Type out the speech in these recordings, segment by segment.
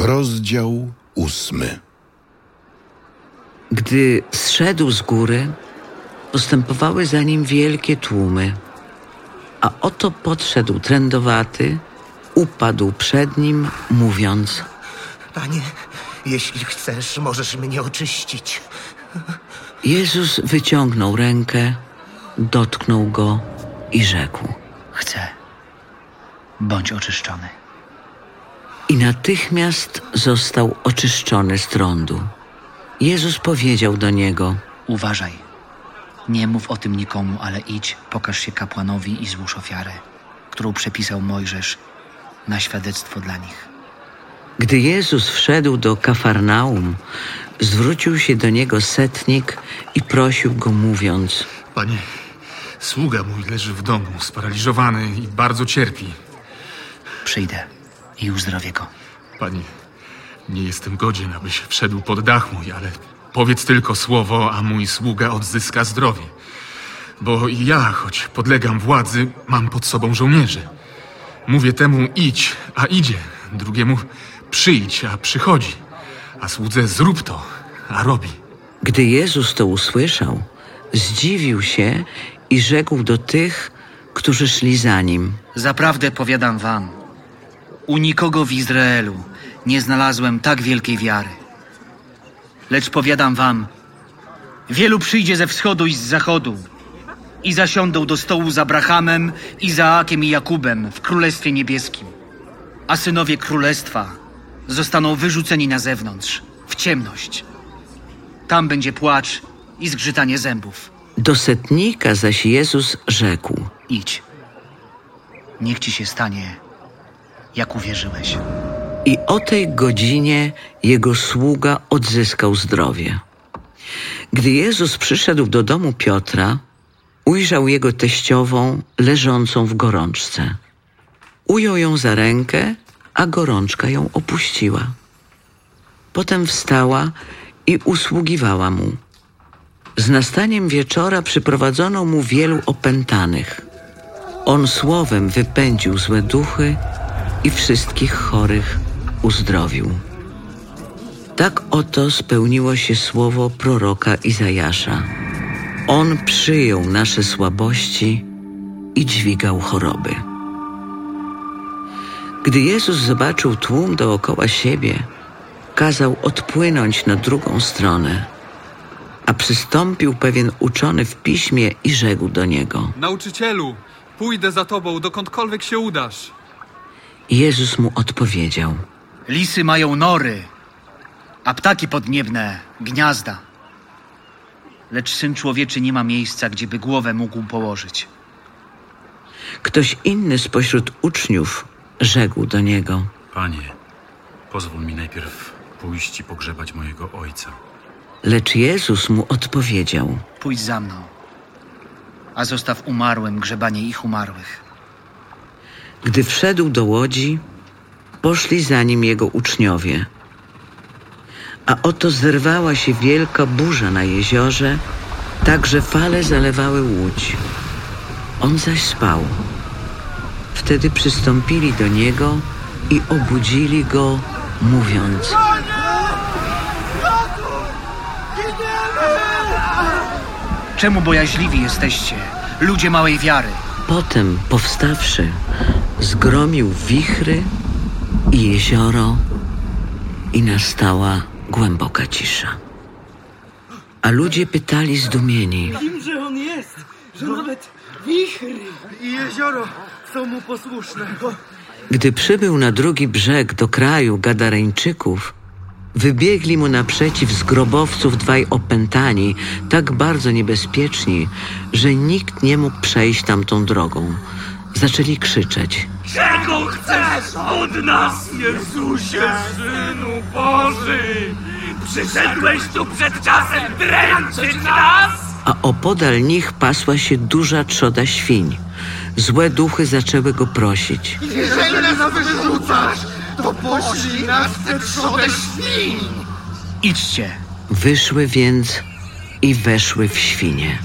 Rozdział ósmy. Gdy zszedł z góry, postępowały za nim wielkie tłumy. A oto podszedł trędowaty, upadł przed nim, mówiąc: Panie, jeśli chcesz, możesz mnie oczyścić. Jezus wyciągnął rękę, dotknął go i rzekł. Chcę. Bądź oczyszczony. I natychmiast został oczyszczony z trądu. Jezus powiedział do niego: Uważaj. Nie mów o tym nikomu, ale idź, pokaż się kapłanowi i złóż ofiarę, którą przepisał Mojżesz na świadectwo dla nich. Gdy Jezus wszedł do Kafarnaum, zwrócił się do niego setnik i prosił go, mówiąc: Panie, sługa mój leży w domu, sparaliżowany i bardzo cierpi. Przyjdę i uzdrowię go. Panie, nie jestem godzien, abyś wszedł pod dach mój, ale powiedz tylko słowo, a mój sługa odzyska zdrowie. Bo i ja, choć podlegam władzy, mam pod sobą żołnierzy. Mówię temu idź, a idzie, drugiemu przyjdź, a przychodzi, a słudze zrób to, a robi. Gdy Jezus to usłyszał, zdziwił się i rzekł do tych, którzy szli za nim: Zaprawdę powiadam wam, u nikogo w Izraelu nie znalazłem tak wielkiej wiary. Lecz powiadam wam, wielu przyjdzie ze wschodu i z zachodu i zasiądą do stołu z Abrahamem, Izaakiem i Jakubem w Królestwie Niebieskim. A synowie Królestwa zostaną wyrzuceni na zewnątrz, w ciemność. Tam będzie płacz i zgrzytanie zębów. Do setnika zaś Jezus rzekł: Idź. Niech ci się stanie, jak uwierzyłeś. I o tej godzinie jego sługa odzyskał zdrowie. Gdy Jezus przyszedł do domu Piotra, ujrzał jego teściową leżącą w gorączce. Ujął ją za rękę, a gorączka ją opuściła. Potem wstała i usługiwała mu. Z nastaniem wieczora przyprowadzono mu wielu opętanych. On słowem wypędził złe duchy i wszystkich chorych uzdrowił. Tak oto spełniło się słowo proroka Izajasza. On przyjął nasze słabości i dźwigał choroby. Gdy Jezus zobaczył tłum dookoła siebie, kazał odpłynąć na drugą stronę, a przystąpił pewien uczony w piśmie i rzekł do niego. Nauczycielu, pójdę za tobą, dokądkolwiek się udasz. Jezus mu odpowiedział. Lisy mają nory, a ptaki podniebne gniazda. Lecz syn człowieczy nie ma miejsca, gdzieby głowę mógł położyć. Ktoś inny spośród uczniów rzekł do niego. Panie, pozwól mi najpierw pójść i pogrzebać mojego ojca. Lecz Jezus mu odpowiedział. Pójdź za mną, a zostaw umarłym grzebanie ich umarłych. Gdy wszedł do łodzi, poszli za nim jego uczniowie. A oto zerwała się wielka burza na jeziorze, tak że fale zalewały łódź. On zaś spał. Wtedy przystąpili do niego i obudzili go, mówiąc: Czemu bojaźliwi jesteście, ludzie małej wiary? Potem, powstawszy, zgromił wichry i jezioro, i nastała głęboka cisza. A ludzie pytali zdumieni: Kimże on jest, że nawet wichry i jezioro są mu posłuszne. Gdy przybył na drugi brzeg do kraju Gadareńczyków, wybiegli mu naprzeciw z grobowców dwaj opętani, tak bardzo niebezpieczni, że nikt nie mógł przejść tamtą drogą. Zaczęli krzyczeć. Czego chcesz od nas, Jezusie, Synu Boży? Przyszedłeś tu przed czasem dręczyć nas? a opodal nich pasła się duża trzoda świń. Złe duchy zaczęły go prosić. Jeżeli nas wyrzucasz, to poślij nas tę trzodę świń. Idźcie, Wyszły więc i weszły w świnie.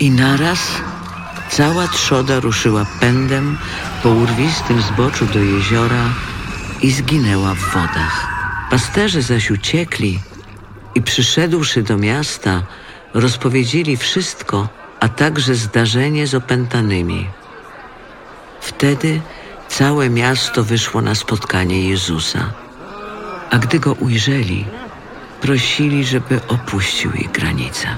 I naraz cała trzoda ruszyła pędem po urwistym zboczu do jeziora i zginęła w wodach. Pasterze zaś uciekli i przyszedłszy do miasta, rozpowiedzieli wszystko, a także zdarzenie z opętanymi. Wtedy całe miasto wyszło na spotkanie Jezusa, a gdy go ujrzeli, prosili, żeby opuścił ich granice.